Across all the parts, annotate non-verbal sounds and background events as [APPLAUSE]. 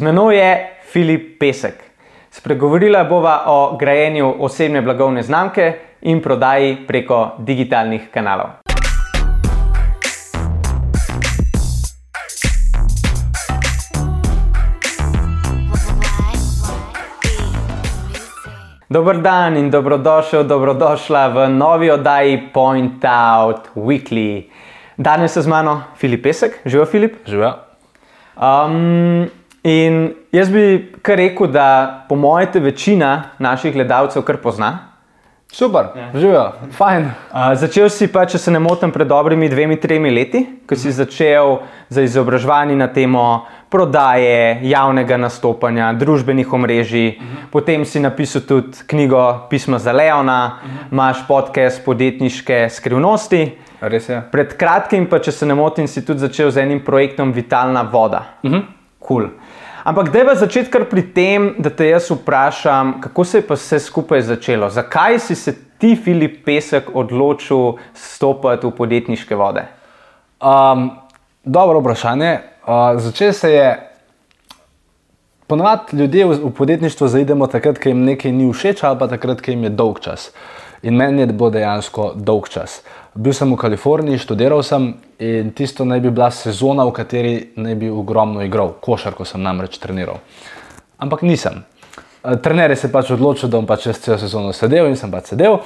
Z menoj je Filip Pesek. Spregovorila bova o grajenju osebne blagovne znamke in prodaji preko digitalnih kanalov. Dober dan in dobrodošel, dobrodošla v novi oddaji Point Out Weekly. Danes je z mano Filip Pesek, živijo Filip. Živijo. Um, in jaz bi kar rekel, da po mojem te večina naših gledalcev kar pozna. Super, ja. živijo, fajn. Uh, začel si pa, če se ne motim, pred dobrimi dvemi, tremi leti, ko si začel za izobraževanje na temo prodaje, javnega nastopanja, družbenih omrežij. Uh -huh. Potem si napisal tudi knjigo Pismo za Leona, uh -huh. imaš podcast podjetniške skrivnosti. Res je. Pred kratkim, pa če se ne motim, si tudi začel z enim projektom Vitalna voda. Uh -huh. cool. Ampak da je začeti kar pri tem, da te jaz vprašam, kako se je pa vse skupaj začelo? Zakaj si se ti, Filip Pesek, odločil stopiti v podjetniške vode? Um, dobro vprašanje. Uh, začel se je. Ponovadi ljudje v, v podjetništvo zaidemo takrat, ko jim nekaj ni všeč, ali pa takrat, ko jim je dolg čas. In meni je bilo dejansko dolg čas. Bil sem v Kaliforniji, študiral sem in tisto naj bi bila sezona, v kateri naj bi ogromno igral, košarko sem namreč treniral. Ampak nisem. Trener je se pač odločil, da bom pač čez celo sezono sedel in sem pač sedel.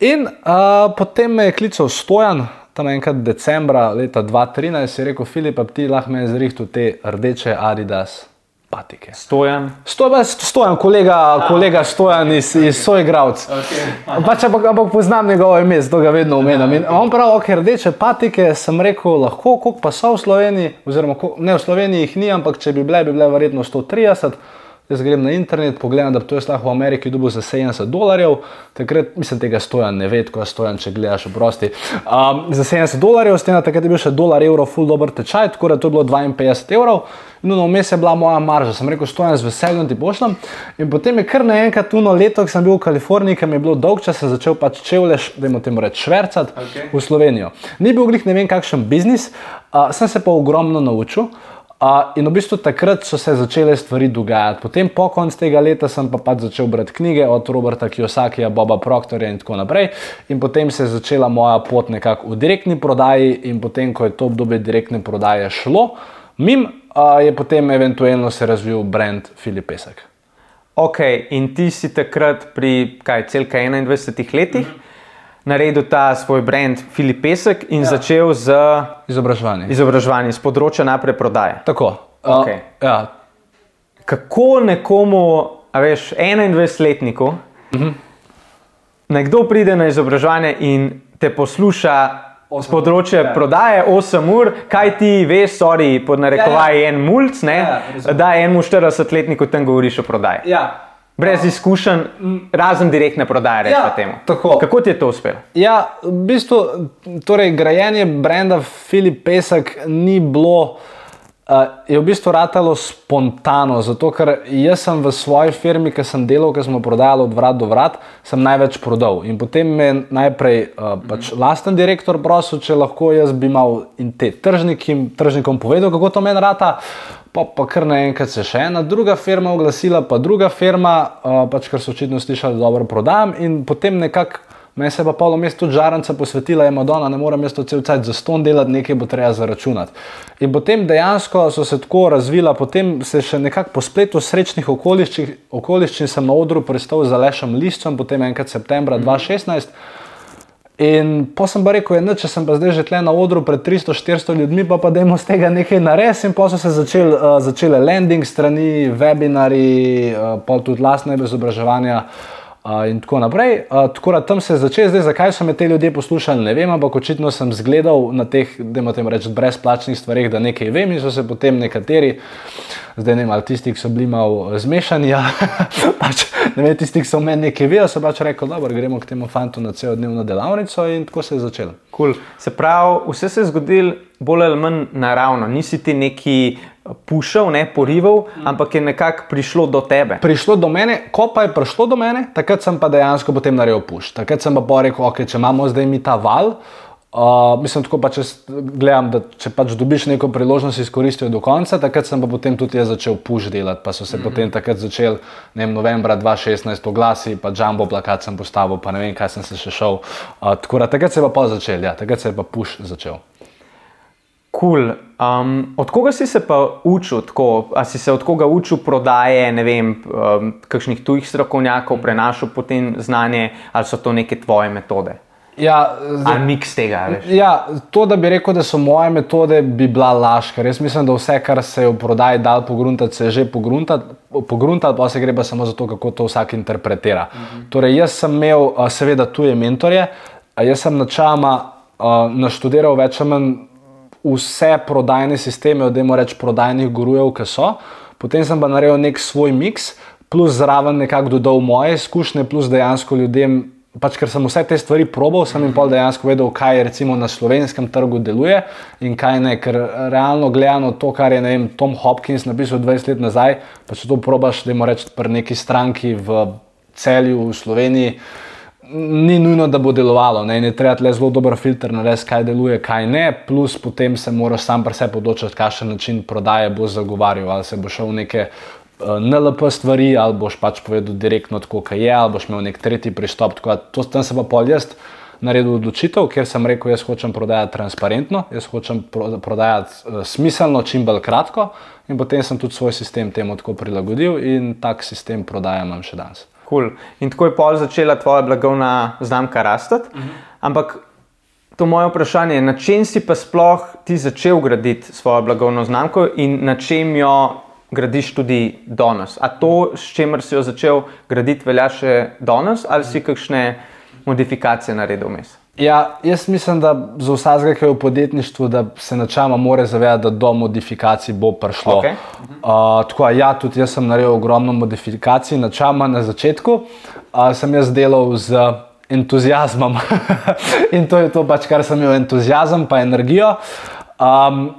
In uh, potem me je klical Stojan, tam enkrat decembra leta 2013, je rekel: Filip, ti lahko me zrihtu te rdeče Adidas patike. Stojan. Stojan, stojan kolega, kolega Stojan iz, iz Sojgravc. Okay. Pač, ampak, ampak poznam njegovo ime, zato ga vedno omenjam. In on pravi, ok, rdeče patike, sem rekel, lahko, koliko pa so v Sloveniji, oziroma ne v Sloveniji jih ni, ampak če bi bile, bi bile verjetno 130. Jaz grem na internet, pogledam, da to je lahko v Ameriki dobil za 70 dolarjev, takrat mislim, tega stojan ne ve, ko stojan, če gledaš v prosti. Um, za 70 dolarjev, s tem, da takrat je bil še dolar, evro, full dober tečaj, tako da to je bilo 52 evrov. No, no, vmes je bila moja marža, sem rekel, stojan z veseljem ti pošljem. In potem je kar naenkrat tuno leto, ko sem bil v Kaliforniji, ker mi je bilo dolg čas, sem začel pač čevleš, da jim temu reč švercati Okay. v Slovenijo. Ni bil glih ne vem kakšen biznis, uh, sem se pa ogromno naučil. Uh, in v bistvu takrat so se začele stvari dogajati. Potem, po koncu tega leta, sem pa pač začel brati knjige od Roberta Kiyosakija, Boba Proctorja in tako naprej. In potem se je začela moja pot nekako v direktni prodaji, in potem, ko je to obdobje direktne prodaje šlo, mim uh, je potem eventualno se razvil brand Filip Pesek. Ok, in ti si takrat pri kaj, celka 21 letih mm -hmm. Naredil ta svoj brand Filip Pesek in ja. začel z Izobraževanje. izobraževanjem z področja naprej prodaje. Tako. Uh, ja, Kako nekomu, a veš, 21-letniku, uh -huh. nekdo pride na izobraževanje in te posluša z področja ja. prodaje 8 ur, kaj ti veš, sorry, pod narekovaj Ja, ja. en mulj, ne, Ja, razumem. da enemu 40-letniku tam govoriš o prodaji. ja. Brez izkušenj, razen direktne prodaje, Ja. Kako ti je to uspelo? Ja, v bistvu, torej, grajenje brenda Filip Pesek ni bilo, je v bistvu ratalo spontano, zato ker jaz sem v svoji firmi, ki sem delal, ki smo prodajali od vrat do vrat, sem največ prodal. In potem me je najprej uh, pač lasten direktor prosil, če lahko jaz bi mal in te tržnikim, tržnikom povedal, kako to meni rata. Pa, pa kar naenkrat se še ena druga firma oglasila, pa druga firma, uh, pač ker so očitno slišali, da dobro prodajam. In potem nekako meni se pa polo mesto tudi žaranca posvetila, je Madonna, ne morem jaz to cel cel za ston delati, nekaj bo treba zaračunati. In potem dejansko so se tako razvila, potem se še nekako po spletu srečnih okoliščin, okoliščin sem na odru pristal za Lešem Listom, potem enkrat septembra 2016. In pa sem pa rekel, da če sem pa zdaj že tle na odru pred 300-400 ljudmi, pa pa dajmo z tega nekaj narediti. In pa so se začel, uh, začele landing strani, webinari, uh, pa tudi lastne izobraževanja. Uh, in tako naprej. Uh, tako da tam se je začel, zdaj zakaj so me te ljudje poslušali, ne vem, ampak očitno sem zgledal na teh, da imate reči, brezplačnih stvareh, da nekaj vem in so se potem nekateri, zdaj ne vem, ali tisti, ki so bili malo zmešani, ja, [LAUGHS] pač, ne vem, tisti, ki so meni nekaj vedeli, so pač rekli, dobro, gremo k temu fantu na celodnevno delavnico in tako se je začelo. Cool. Se pravi, vse se je zgodilo bolj ali manj naravno, nisi ti neki pušil, ne porival, mm. ampak je nekako prišlo do tebe. Prišlo do mene, ko pa je prišlo do mene, takrat sem pa dejansko potem naredil puš. Takrat sem pa pa rekel, ok, če imamo zdaj mi ta val, Uh, mislim, tako pač gledam, da če pač dobiš neko priložnost, izkoristijo do konca. Takrat sem pa potem tudi jaz začel puš delati, pa so se mm -hmm. potem takrat začel, ne vem, novembra 2016 oglasi, pa jumbo plakat sem postavil, pa ne vem, kaj sem se še šel. Uh, tako da takrat se je pa pa začel, ja, takrat se je pa puš začel. Cool. Um, od koga si se pa učil, tako, ali si se od koga učil prodaje, ne vem, um, kakšnih tujih strokovnjakov, prenašal potem znanje, ali so to neke tvoje metode? Ja, zdaj, Ali miks tega? Ja, to, da bi rekel, da so moje metode, bi bila laž. Ker jaz mislim, da vse, kar se je v prodaji dal pogruntati, se je že pogruntati, pa se gre pa samo za to, kako to vsak interpretira. Mhm. Torej, jaz sem imel seveda tuje mentorje, jaz sem načama uh, naštudiral več ali manj vse prodajne sisteme, od demo reč prodajnih gurujev, ki so. Potem sem pa naredil nek svoj miks, plus zraven nekako dodal moje izkušnje, plus dejansko ljudem pač ker sem vse te stvari probal, sem jim pa dejansko vedel, kaj recimo na slovenskem trgu deluje in kaj ne. Ker realno gledano to, kar je vem, Tom Hopkins napisal 20 let nazaj, pa če to probaš, da imaš reči pri neki stranki v celju v Sloveniji. Ni nujno, da bo delovalo, ne, ne treba le zelo dober filter narediti, kaj deluje, kaj ne, plus potem se moraš sam pri sebi odločiti, kakšen način prodaje bo zagovarjal, ali se bo šel v neke Eh, NLP stvari, ali boš pač povedal direktno, kako je, ali boš imel nek tretji pristop. To sem se pa pol jaz naredil odločitev, ker sem rekel, jaz hočem prodajati transparentno, jaz hočem prodajati uh, smiselno, čim bolj kratko. In potem sem tudi svoj sistem temu tako prilagodil in tak sistem prodaja imam še danes. Cool. In tako je pol začela tvoja blagovna znamka rasti. Uh mhm. -huh. Ampak to moje vprašanje je, na čem si pa sploh ti začel graditi svojo blagovno znamko in na čem jo gradiš tudi danes. A to, s čimer si jo začel graditi, velja še danes, ali si kakšne modifikacije naredil vmes? Ja, jaz mislim, da za vsakega, ki je v podjetništvu, da se načela mora zavedati, da do modifikacij bo prišlo. Okay. Uh, tako, ja, tudi jaz sem naredil ogromno modifikacij, načela na začetku uh, sem jaz delal z entuzijazmom [LAUGHS] in to je to, pač, kar sem imel, entuzijazem in energijo. Um,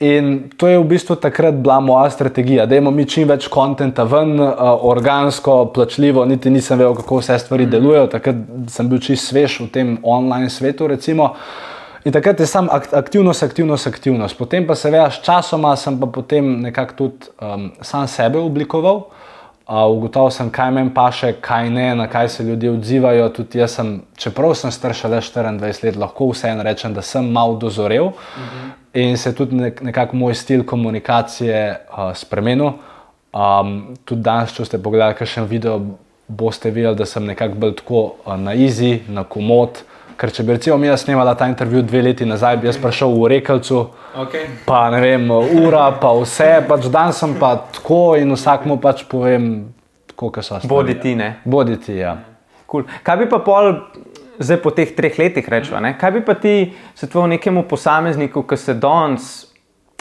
In to je v bistvu takrat bila moja strategija, da imamo mi čim več konta ven, uh, organsko, plačljivo, niti nisem vedel, kako vse stvari mm. delujejo. Takrat sem bil čist svež v tem online svetu. Recimo. In takrat je samo aktivnost, aktivnost, aktivnost. Potem pa se veš, časoma sem pa potem nekako tudi um, sam sebe oblikoval. Uh, ugotovil sem, kaj meni paše, kaj ne, na kaj se ljudje odzivajo. Tudi jaz sem, čeprav sem starša le 24 let, lahko vseeno rečem, da sem mal dozorel. Mm -hmm in se je tudi nek, nekako moj stil komunikacije uh, spremenil. Um, tudi danes, če ste pogledali kakšen video, boste videli, da sem nekako bolj tako uh, na izi, na komod. Ker če bi recimo mi snimala ta intervju dve leti nazaj, bi jaz prišel v Rekelcu, okay. pa ne vem, ura, pa vse, pač dan sem pa tako in vsakmu pač povem, kako so stvari. Boditi, ne. Boditi, ja. Cool. Kaj bi pa pol zdaj po teh treh letih rečemo, kaj bi pa ti svetoval nekemu posamezniku, ki se danes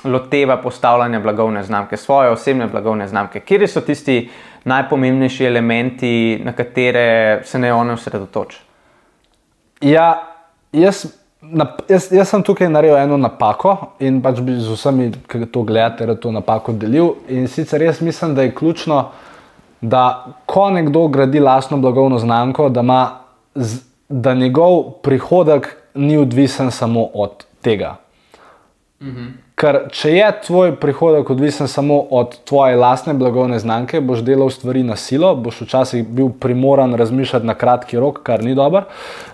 loteva postavljanja blagovne znamke, svoje osebne blagovne znamke? Kje so tisti najpomembnejši elementi, na katere se ne one osredotoči? Ja, jaz, na, jaz, jaz sem tukaj naredil eno napako in pač bi z vsemi, ki to gledate, to napako delil. In sicer jaz mislim, da je ključno, da ko nekdo gradi lastno blagovno znamko, da ima z, da njegov prihodek ni odvisen samo od tega. Mhm. Ker če je tvoj prihodek odvisen samo od tvoje lastne blagovne znamke, boš delal stvari na silo, boš včasih bil primoran razmišljati na kratki rok, kar ni dobro.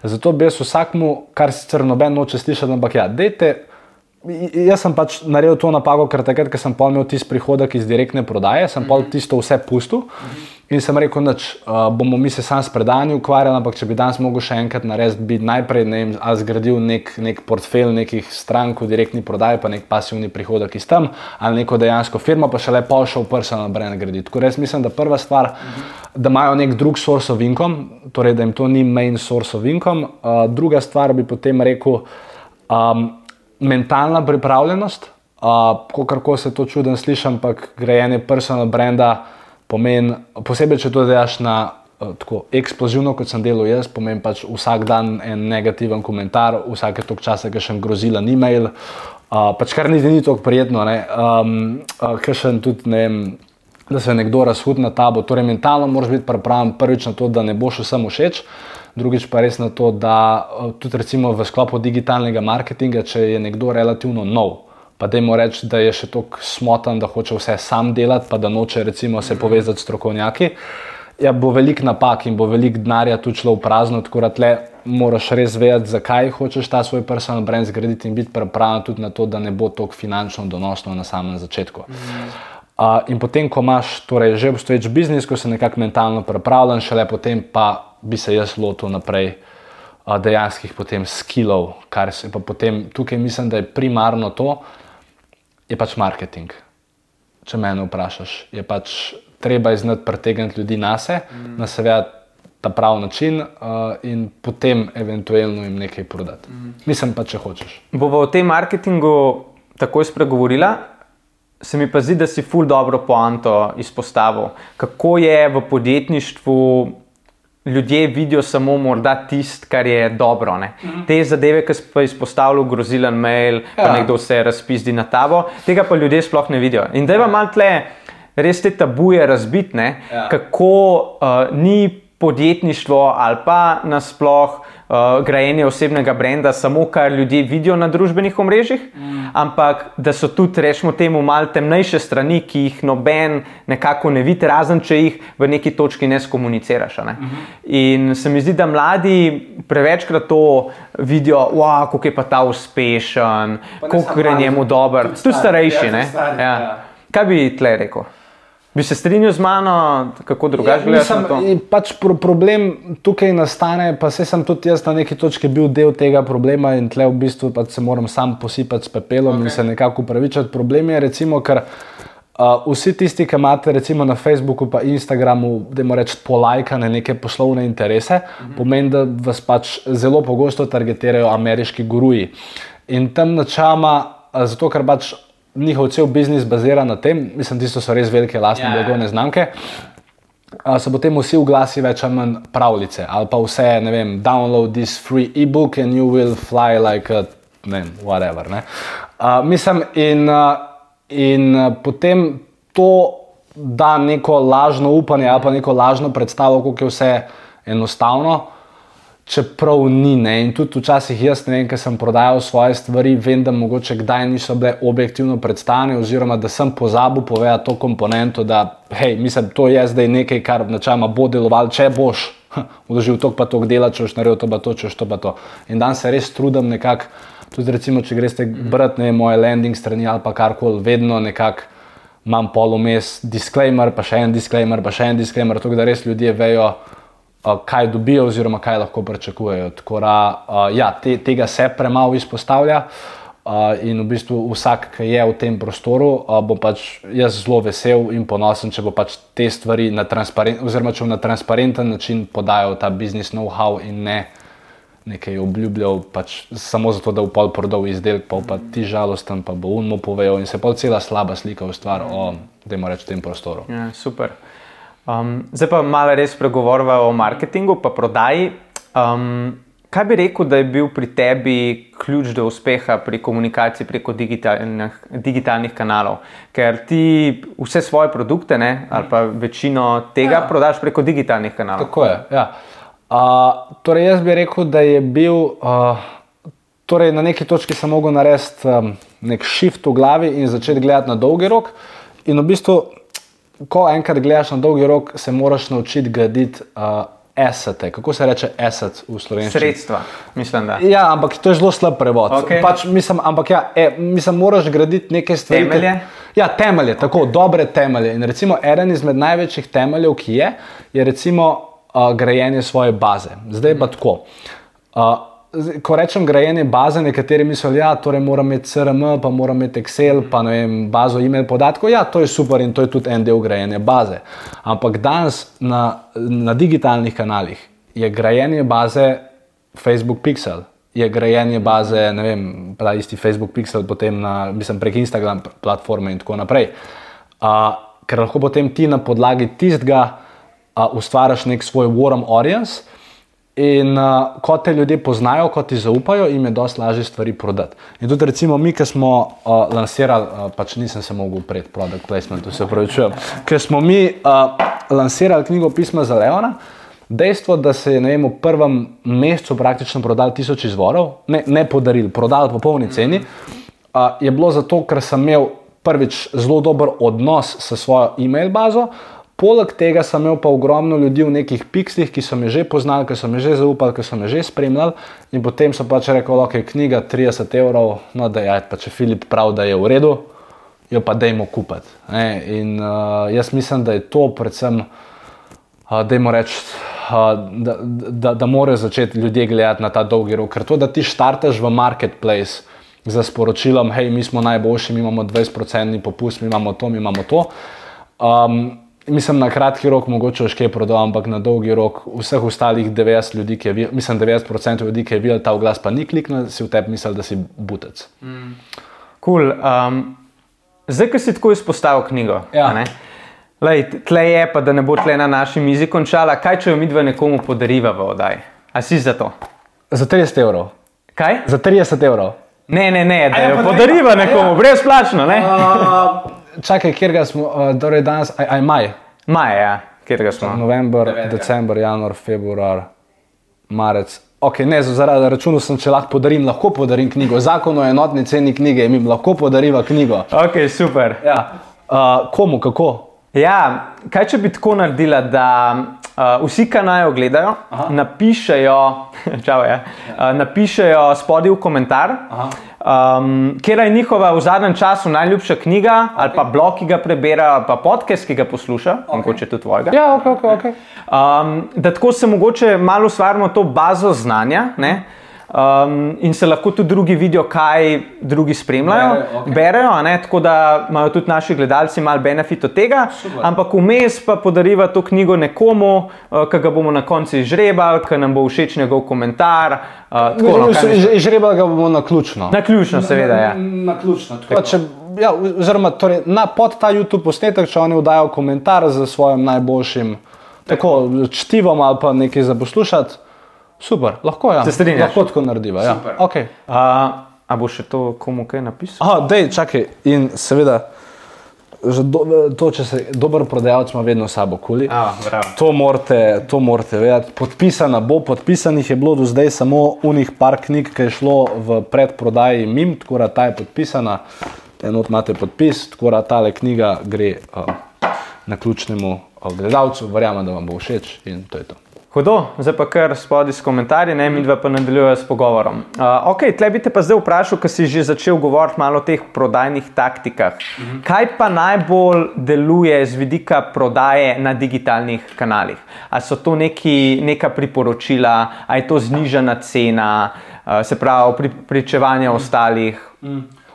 Zato bi jaz vsakmu, kar sicer noben noče slišati, ampak ja, dejte. Jaz sem pač naredil to napako, ker takrat, ko sem imel tisti prihodek iz direktne prodaje, sem pa tisto vse pustil in sem rekel, da uh, bomo mi se sam s predanjem ukvarjali, ampak če bi danes mogel še enkrat narediti, bi najprej ne vem, zgradil nek, nek portfelj nekih strank v direktni prodaji, pa nek pasivni prihodek iz tam ali neko dejansko firmo, pa še le pa šel personal brand graditi. Tako res mislim, da prva stvar, da imajo nek drug source of income, torej da jim to ni main source of income. Uh, druga stvar bi potem rekel. Um, mentalna pripravljenost, uh, kako se to čudno sliši, ampak grajenje personal brenda pomeni, posebej če to delaš na uh, tako eksplozivno, kot sem delal jaz, pomeni pač vsak dan en negativen komentar, vsake tok časa, ki še grozila ni mail. Uh, pač kar niti ni tako prijetno, um, uh, ker še tudi ne vem, da se nekdo razhud na tabo. Torej, mentalno moraš biti pripravljen prvič na to, da ne boš vsem všeč. Drugič pa res na to, da uh, tudi recimo v sklopu digitalnega marketinga, če je nekdo relativno nov. Pa da jim reči, da je še tako smotan, da hoče vse sam delati, pa da noče recimo, se povezati s strokovnjaki. Ja, bo velik napak in bo velik denarja tu šlo v prazno, tako da tle moraš res vedeti, zakaj hočeš ta svoj personal brand zgraditi in biti pripravljen tudi na to, da ne bo tako finančno donosno na samem začetku. Mm. Uh, in potem, ko imaš torej, že obstoječ biznis, ko si nekako mentalno pripravljen, šele potem pa bi se jaz lotil naprej uh, dejanskih potem skillov, kar se pa potem tukaj mislim, da je primarno to, je pač marketing. Če me vprašaš, je pač treba znati pritegniti ljudi na sebe, mm. na seveda ta pravi način uh, in potem eventualno jim nekaj prodati. Mm. Mislim pa, če hočeš. Bomo o tem marketingu takoj spregovorila. Se mi pa zdi, da si ful dobro poanto izpostavil, kako je v podjetništvu. Ljudje vidijo samo morda tisto, kar je dobro. Mm -hmm. Te zadeve, ki so izpostavljene, grozilen mail, ja. pa nekdo se razpizdi na tabo, tega pa ljudje sploh ne vidijo. In da je vam malo tle, res te tabuje razbitne, ja. kako uh, ni podjetništvo ali pa nasploh uh, grajenje osebnega brenda, samo kar ljudje vidijo na družbenih omrežjih, mm. ampak da so tudi, rečemo, temu malo temnejše strani, ki jih noben nekako ne vidi, razen če jih v neki točki ne skomuniciraš. Ne? Mm -hmm. In se mi zdi, da mladi prevečkrat to vidijo, wow, kako je pa ta uspešen, kako gre njemu dobro, tudi starejši. Ja, stari, ja. Ja. Kaj bi tle rekel? Bi se strinjal z mano, kako drugače ja, gledaš? Pač pro problem tukaj nastane, pa se sem tudi jaz na neki točki bil del tega problema in tle v bistvu pač se moram sam posipati s pepelom okay. in se nekako upravičiti. Problem je, recimo, ker uh, vsi tisti, ki imate recimo na Facebooku in Instagramu, da moramo reči polajkane neke poslovne interese, mm -hmm. pomeni, da vas pač zelo pogosto targetirajo ameriški guruji. In tam načama, zato ker pač njihov cel biznis bazira na tem, mislim, da so res velike lastne yeah. Ja, ja. blagovne znamke. Uh, so potem vsi oglasi več ali manj pravljice, ali pa vse, ne vem, download this free e-book and you will fly like a, ne vem, whatever. Ne? Uh, mislim, in, uh, in uh, potem to da neko lažno upanje ali pa neko lažno predstavo, kako je vse enostavno čeprav ni. Ne? In tudi včasih jaz, ne vem, ker sem prodajal svoje stvari, vem, da mogoče kdaj niso bile objektivno predstavljene, oziroma da sem pozabil povedati to komponento, da hej, mislim, to je zdaj nekaj, kar načeloma bo delovalo, če boš [LAUGHS] vložil to, pa to dela, če boš naredil to, pa to, če boš to, pa to. In dan se res trudim nekako, tudi recimo, če greste brati ne, moje landing strani ali pa karkoli, vedno nekako. Imam polomes, disclaimer, pa še en disclaimer, pa še en disclaimer, tako da res ljudje vejo, kaj dobijo, oziroma kaj lahko pričakujejo. Tako da ja, te, tega se premalo izpostavlja. Uh, in v bistvu vsak, ki je v tem prostoru, bo pač jaz zelo vesel in ponosen, če bo pač te stvari na bo na transparenten način podajal ta biznis know-how in ne nekaj obljubljal, pač samo zato, da bo pol prodal izdelek, pa pa ti žalosten, pa bo unmo povedal in se pa cela slaba slika ustvari o, da ima reč, tem prostoru. Ja, super. Um, zdaj pa malo res pregovorimo o marketingu, pa prodaji. Um, kaj bi rekel, da je bil pri tebi ključ do uspeha pri komunikaciji preko digitalnih, digitalnih kanalov? Ker ti vse svoje produkte, ne, ali pa večino tega, ja. prodaš preko digitalnih kanalov. Tako je. Ja. Uh, torej, jaz bi rekel, da je bil. Uh, Torej, na neki točki sem mogel narediti um, nek shift v glavi in začeti gledati na dolgi rok. In v bistvu ko enkrat gledaš na dolgi rok, se moraš naučiti graditi uh, asete. Kako se reče asset v slovenščini? Sredstva, mislim. Da. Ja, ampak to je zelo slab prevod. Okay. Pač, mislim, ampak ja, e, mislim, moraš graditi neke stvari. Temelje. Ja, temelje, tako okay. dobre temelje. In recimo eden izmed največjih temeljev, ki je, je recimo uh, grajenje svoje baze. Zdaj pa mm. tako. Uh, ko rečem grajenje baze, nekateri mislijo, da ja, torej mora imeti CRM, pa mora imeti Excel, pa ne vem, bazo e-mail podatkov. Ja, to je super in to je tudi en del grajenja baze. Ampak danes na, na digitalnih kanalih je grajenje baze Facebook Pixel. Je grajenje baze, ne vem, pa isti Facebook Pixel, potem na, mislim, prek Instagram platforme in tako naprej. Uh, ker lahko potem ti na podlagi tistega uh, ustvariš nek svoj warm audience, In uh, ko te ljudje poznajo, ko ti zaupajo, jim je dosti lažje stvari prodati. In tudi, recimo, mi, ki smo uh, lansirali, uh, pač nisem se mogel upreti product placementu, se pravi, ker smo mi uh, lansirali knjigo Pisma za Leona, Dejstvo, da se je vem, v prvem mesecu praktično prodal tisoč izvorov, ne, ne podaril, prodal po polni ceni, uh, je bilo zato, ker sem imel prvič zelo dober odnos s svojo e-mail bazo. Poleg tega sem imel pa ogromno ljudi v nekih pikslih, ki so me že poznali, ki so me že zaupali, ki so me že spremljali. In potem so pač rekli, da okay, je knjiga 30 evrov, no da je, pa če Filip pravi, da je v redu, jo pa dajmo kupiti. In uh, jaz mislim, da je to predvsem, uh, dajmo reči, uh, da, da, da morajo začeti ljudje gledati na ta dolgi rok. Ker to, da ti štarteš v marketplace za sporočilom, hej, mi smo najboljši, mi imamo 20% popust, mi imamo to, mi imamo to. Um, Mislim, na kratki rok mogoče še kaj prodal, ampak na dolgi rok vseh ostalih 90 ljudi, ki je mislim, 90% ljudi, ki je videl ta glas, pa ni kliknil, si v tebi mislil, da si butec. Mm. Cool. Um, zdaj, ki si tako izpostavil knjigo. Ja. Lej, tle je, pa da ne bo tle na naši mizi končala, kaj če jo mi dva nekomu podariva v oddaj? A si za to? Za 30 evrov. Kaj? Za 30 evrov. Ne, ne, ne, da ja, jo podariva, podariva nekomu, ja. brezplačno. Ne? Uh, čakaj, kjer ga smo, uh, torej danes, aj, aj maj. Maj, ja, kjer ga smo. November, december, januar, februar, marec. Ok, ne, zaradi računa sem, če lahko podarim, lahko podarim knjigo. Zakon o enotni ceni knjige mi lahko podariva knjigo. Ok, super. Ja. Uh, komu, kako? Ja, kaj če bi tako naredila, da uh, vsi, ki naj jo gledajo, Aha. napišejo, [LAUGHS] čau, ja, uh, napišejo spodaj v komentar, um, kje je njihova v zadnjem času najljubša knjiga, okay. ali pa blog, ki ga preberajo, ali pa podcast, ki ga posluša, okay. mogoče tudi tvojega. Ja, ok, ok. okay. Um, da tako se mogoče malo ustvarimo to bazo znanja. Ne? Um, in se lahko tudi drugi vidijo, kaj drugi spremljajo, Berejo, okej. berejo, ne, tako da imajo tudi naši gledalci malo benefit od tega. Super. Ampak vmes pa podariva to knjigo nekomu, uh, ki ga bomo na koncu izžrebali, ki nam bo všeč njegov komentar. Uh, tako, no? Žrebal ga bomo na ključno. na ključno, seveda. Ja. Na ključno. Pa, če, ja, oziroma, torej, na, pod ta YouTube posnetek, če oni vdajo komentar z svojim najboljšim tako, čtivom ali pa nekaj za poslušati, super, lahko ja. Se strinjaš? Lahko tako narediva. Ja. Super. Okay. Uh, a bo še to komu kaj napisal? Aha, dej, čakaj. In seveda, do, to, če se dober prodajalec ima vedno sabo kuli. A, bravo. To morate, to morate vedeti. Podpisana bo, podpisanih je bilo do zdaj samo unih par knjig, ki je šlo v predprodaji MIM, tako da ta je podpisana, enot imate podpis, tako da ta knjiga gre uh, na ključnemu uh, gledalcu, verjamem, da vam bo všeč in to je to. Hudo, zdaj pa kar spodaj s komentarji, ne mi dva pa nadaljujemo s pogovorom. Uh, ok, tle bi te pa zdaj vprašal, ker si že začel govoriti malo o teh prodajnih taktikah. Uh -huh. Kaj pa najbolj deluje z vidika prodaje na digitalnih kanalih? Ali so to neki, neka priporočila, ali je to znižana cena, uh, se pravi pri, pričevanje ostalih?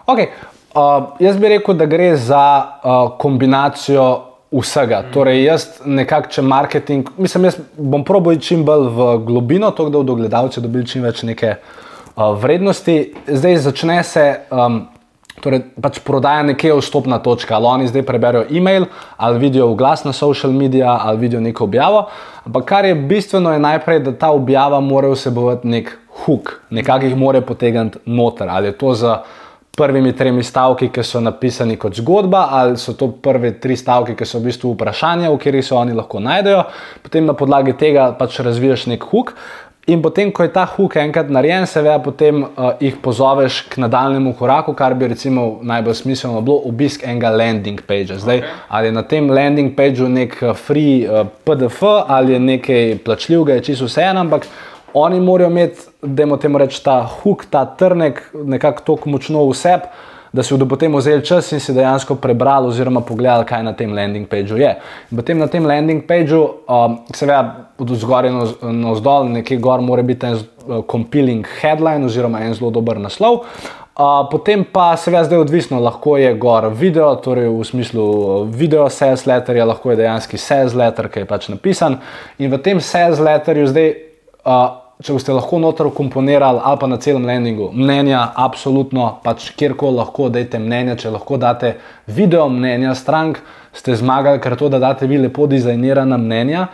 Okay. Uh, jaz bi rekel, da gre za uh, kombinacijo vsega. Torej, jaz nekako, če marketing, mislim, jaz bom probojil čim bolj v globino, to, da bodo gledalci dobili čim več neke uh, vrednosti. Zdaj začne se. Um, Torej, pač prodaja nekje vstopna točka, ali oni zdaj preberejo e-mail, ali vidijo glas na social medijih, ali vidijo neko objavo. Ampak kar je bistveno, je najprej, da ta objava mora vsebovati nek hook, nekako jih mora potegniti noter. Ali je to za prvimi tremi stavki, ki so napisani kot zgodba, ali so to prve tri stavke, ki so v bistvu vprašanja, v katerih se oni lahko najdejo. Potem na podlagi tega pač razviješ nek hook. In potem, ko je ta hook enkrat narejen, seveda potem uh, jih pozoveš k nadaljnemu koraku, kar bi recimo najbolj smiselno bilo obisk enega landing pagea. Zdaj, okay. ali je na tem landing pageu nek uh, free uh, PDF ali je nekaj plačljivega, je čisto vseeno, ampak oni morajo imeti, da jim temu reči, ta hook, ta trnek nekako tako močno v sebi. Da si bodo potem vzeli čas in si dejansko prebrali, oziroma pogledali, kaj na tem landing pageu je. Potem na tem landing pageu, um, seveda, od zgoraj na vzdolj, nekje gor, mora biti en uh, compiling headline, oziroma en zelo dober naslov. Uh, potem pa, seveda, zdaj odvisno, lahko je gor video, torej v smislu uh, video sales letterja, lahko je dejansko sales letter, ki je pač napisan. In v tem sales letterju zdaj. Uh, če boste lahko noter komponirali ali pa na celem landingu, mnenja, absolutno, pač kjerkoli lahko dajte mnenja, če lahko date video mnenja strank, ste zmagali, ker to, da date vi lepo dizajnirana mnenja.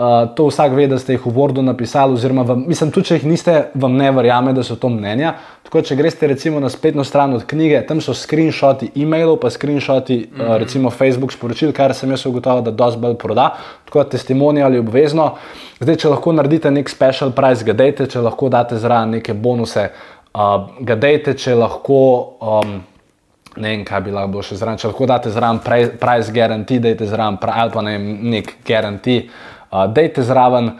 Uh, to vsak ve, da ste jih v Wordu napisali, oziroma vam, mislim, tudi če jih niste, vam ne verjame, da so to mnenja. Tako, če greste recimo na spletno stran od knjige, tam so screenshoti e-mailov, pa screenshoti mm -hmm. uh, recimo Facebook sporočil, kar sem jaz ugotovil, da dosti bolj proda, tako da testimonij ali obvezno. Zdaj, če lahko naredite nek special price, ga dejte, če lahko date zraven neke bonuse, uh, ga dejte, če lahko. Um, Ne vem, kaj bi lahko bilo še zraven. Če lahko date zraven price guarantee, dajte zraven ali pa ne vem, nek guarantee uh, dejte zraven.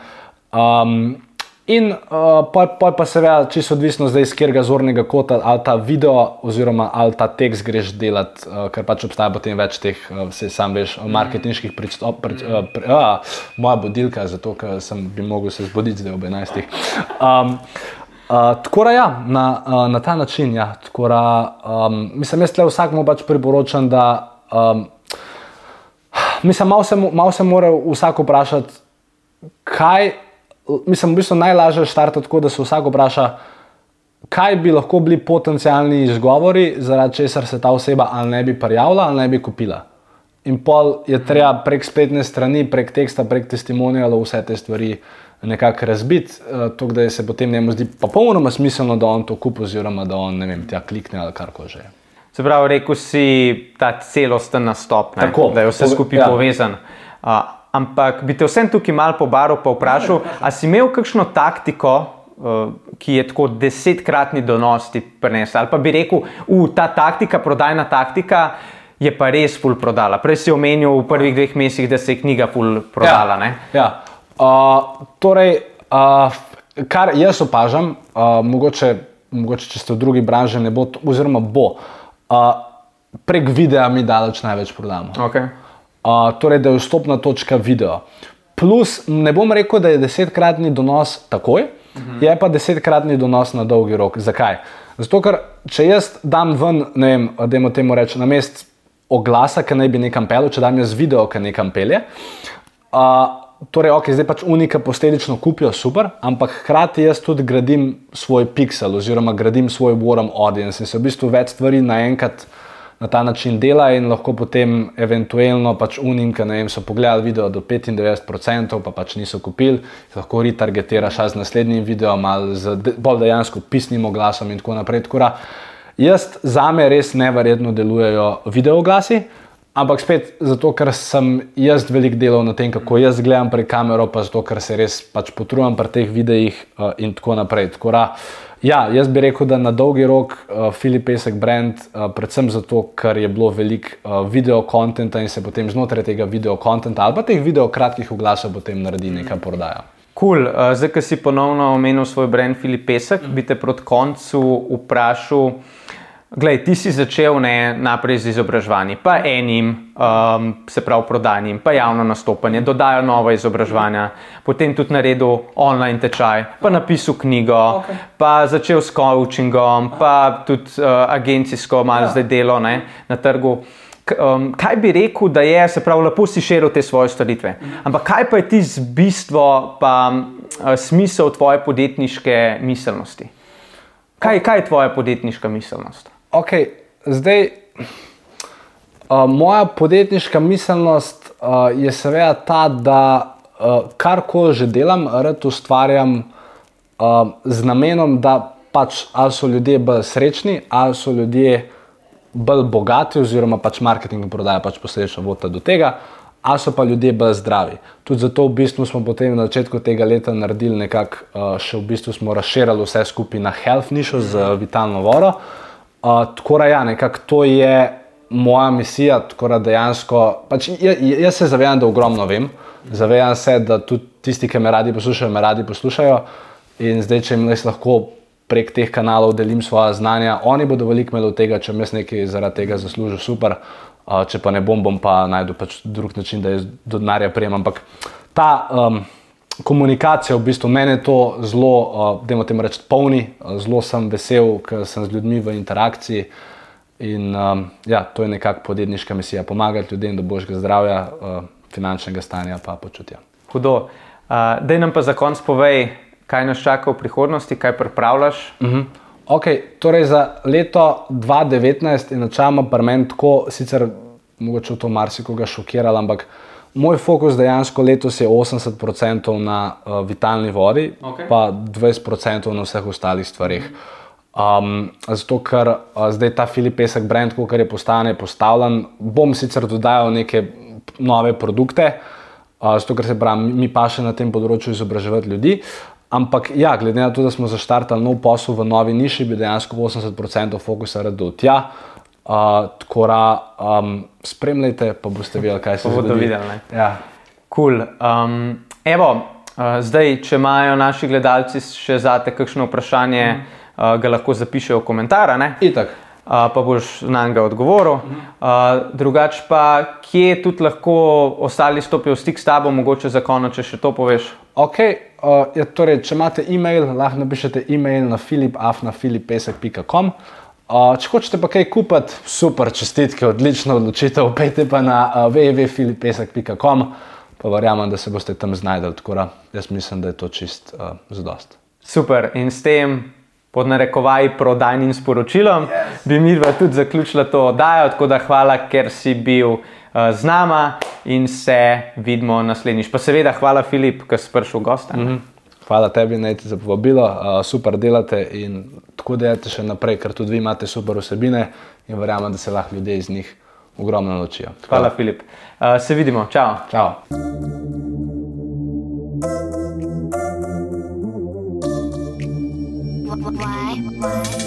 Um, in uh, pa, pa, pa seveda, čisto odvisno zdaj iz katerega zornega kota, ali ta video oziroma ali ta tekst greš delati, uh, ker pač obstaja potem več teh, uh, se sam veš, marketinških pristop. Pri, uh, pri, uh, moja budilka, zato ker sem bi mogel se zbuditi zdaj ob 11. Um, Uh, tako da, ja, na, uh, na ta način, ja, da, um, mislim, jaz le vsakmu pač priporočam, da um, mislim, malo se, mal se mora vsak vprašati, kaj, mislim, v bistvu najlažje štarte tako, da se vsak vpraša, kaj bi lahko bili potencijalni izgovori, zaradi česar se ta oseba ali ne bi prijavila ali ne bi kupila. In pol je treba prek spletne strani, prek teksta, prek testimonijalov vse te stvari nekako razbiti, uh, tako da se potem njemu zdi popolnoma smiselno, da on to kupi, oziroma da on ne vem, tja klikne ali kar koli že. Se pravi, rekel si ta celosten nastop, Tako, da je vse skupaj ja. povezan. Uh, ampak bi te vsem tukaj malo pobaril, pa vprašal, ali si imel kakšno taktiko, uh, ki je tako desetkratni donos ti prenesel, ali pa bi rekel, da ta taktika, prodajna taktika. Je pa res ful prodala. Prej si omenil v prvih dveh mesecih, da se je knjiga ful prodala. Ja, ja. Uh, torej, uh, kar jaz opažam, uh, mogoče, mogoče če ste v drugi branži, ne bo, oziroma bo. Uh, prek videa mi daleč največ prodamo. Okay. Uh, torej, da je vstopna točka video. Plus, ne bom rekel, da je desetkratni donos takoj, mhm. je pa desetkratni donos na dolgi rok. Zakaj? Zato, ker če jaz dam ven, ne vem, da jim temu rečem, na mest oglasa, ki naj bi nekam pel, če dam jaz video, ki nekam pelje. Uh, Torej, ok, zdaj pač unika posledično kupijo super, ampak hkrati jaz tudi gradim svoj pixel oziroma gradim svoj warm audience in se v bistvu več stvari naenkrat na ta način dela in lahko potem eventualno pač unika, ne vem, so pogledali video do 95%, pa pač niso kupili, lahko retargetiraš z naslednjim videom ali z bolj dejansko pisnim oglasom in tako naprej. Tako jaz za me res neverjetno delujejo videoglasi. Ampak spet zato, ker sem jaz velik delal na tem, kako jaz gledam prek kamero, pa zato, ker se res pač potrujem pri teh videih uh, in tako naprej. Tako da, ja, jaz bi rekel, da na dolgi rok uh, Filip Pesek brand, uh, predvsem zato, ker je bilo veliko uh, video kontenta in se potem znotraj tega video kontenta ali pa teh video kratkih oglasov potem naredi nekaj prodaja. Cool. Uh, zdaj, ki si ponovno omenil svoj brand Filip Pesek, mm. bi te proti koncu vprašal. Glej, ti si začel ne, naprej z izobraževanjem, pa enim, um, se pravi, prodanjem, pa javno nastopanje, dodajo nove izobraževanja, potem tudi naredil online tečaj, pa napisal knjigo, okay. pa začel s coachingom, pa tudi uh, agencijsko malo ja. zdaj delo ne, na trgu. Um, kaj bi rekel, da je, se pravi, lepo si širil te svoje storitve. Ampak kaj pa je ti z bistvo, pa uh, smisel tvoje podjetniške miselnosti? Kaj, kaj je tvoja podjetniška miselnost? Ok, zdaj, uh, moja podjetniška miselnost uh, je seveda ta, da uh, karkoli že delam, rad ustvarjam uh, z namenom, da pač ali so ljudje bolj srečni, ali so ljudje bolj bogati, oziroma pač marketing in prodaja pač posledično vodi do tega. A so pa ljudje bolj zdravi. Tudi zato v bistvu smo potem na začetku tega leta naredili nekako, uh, še v bistvu smo razširili vse skupaj na health nišo z uh, vitalno voro. Uh, tako da, ja, nekako to je moja misija, tako da dejansko. Pač, jaz se zavedam, da ogromno vem, zavedam se, da tudi tisti, ki me radi poslušajo, me radi poslušajo. In zdaj, če jim res lahko prek teh kanalov delim svoje znanja, oni bodo veliko imeli od tega, če jaz nekaj zaradi tega zaslužim, super. Uh, če pa ne bom, bom pa najdel pač drug način, da jaz do denarja prijem. Ampak ta. Um, komunikacija, v bistvu meni to zelo, uh, da imamo reči, polni, uh, zelo sem vesel, ker sem z ljudmi v interakciji. In um, ja, to je nekakšna podjetniška misija, pomagati ljudem do božjega zdravja, uh, finančnega stanja pa počutja. Hudo. Uh, Dej nam pa za konec povej, kaj nas čaka v prihodnosti, kaj pripravljaš. Uh -huh. okay, torej za leto 2019 je načeloma pri meni tako, sicer mogoče to marsikoga šokiralo, ampak Moj fokus dejansko letos je 80% na uh, vitalni vodi, Okej. pa 20% na vseh ostalih stvarih. Um, zato, ker uh, zdaj ta Filip Pesek brand, ko je postane postavljen, bom sicer dodajal neke nove produkte, uh, zato ker se pravi, mi pa še na tem področju izobraževati ljudi. Ampak, ja, glede na to, da smo zaštartali nov posel v novi niši, bi dejansko 80% fokusa rad dal tja. Uh, tako da um, spremljajte, pa boste videli, kaj se Pa bodo zgodi. videli, ne. Ja. Cool. Um, evo, uh, zdaj, če imajo naši gledalci še zate kakšno vprašanje, mm. uh, ga lahko zapišejo v komentar, a ne? Itak. Uh, pa boš na njega odgovoril. Uh, drugač pa, kje tudi lahko ostali stopijo v stik s tabo, mogoče za konec, če še to poveš. Ok, uh, ja, torej, če imate e-mail, lahko napišete e-mail na filipafnafilipesek.com. Uh, če hočete pa kaj kupiti, super, čestitke, odlična odločitev, pejte pa na uh, www.filipesek.com, pa verjamem, da se boste tam znajdel. Tako da jaz mislim, da je to čist uh, zadost. Super. In s tem, pod narekovaji, prodajnim sporočilom, yes. bi mi dva tudi zaključila to oddajo. Tako da hvala, ker si bil uh, z nama in se vidimo naslednjič. Pa seveda, hvala, Filip, ker si prišel v gosta. Mm -hmm. Hvala tebi, Najti, za povabilo, uh, super delate in tako delate še naprej, ker tudi vi imate super vsebine in verjamem, da se lahko ljudje iz njih ogromno naučijo. Hvala, Filip. Uh, se vidimo, čau. Čau. Why? Why?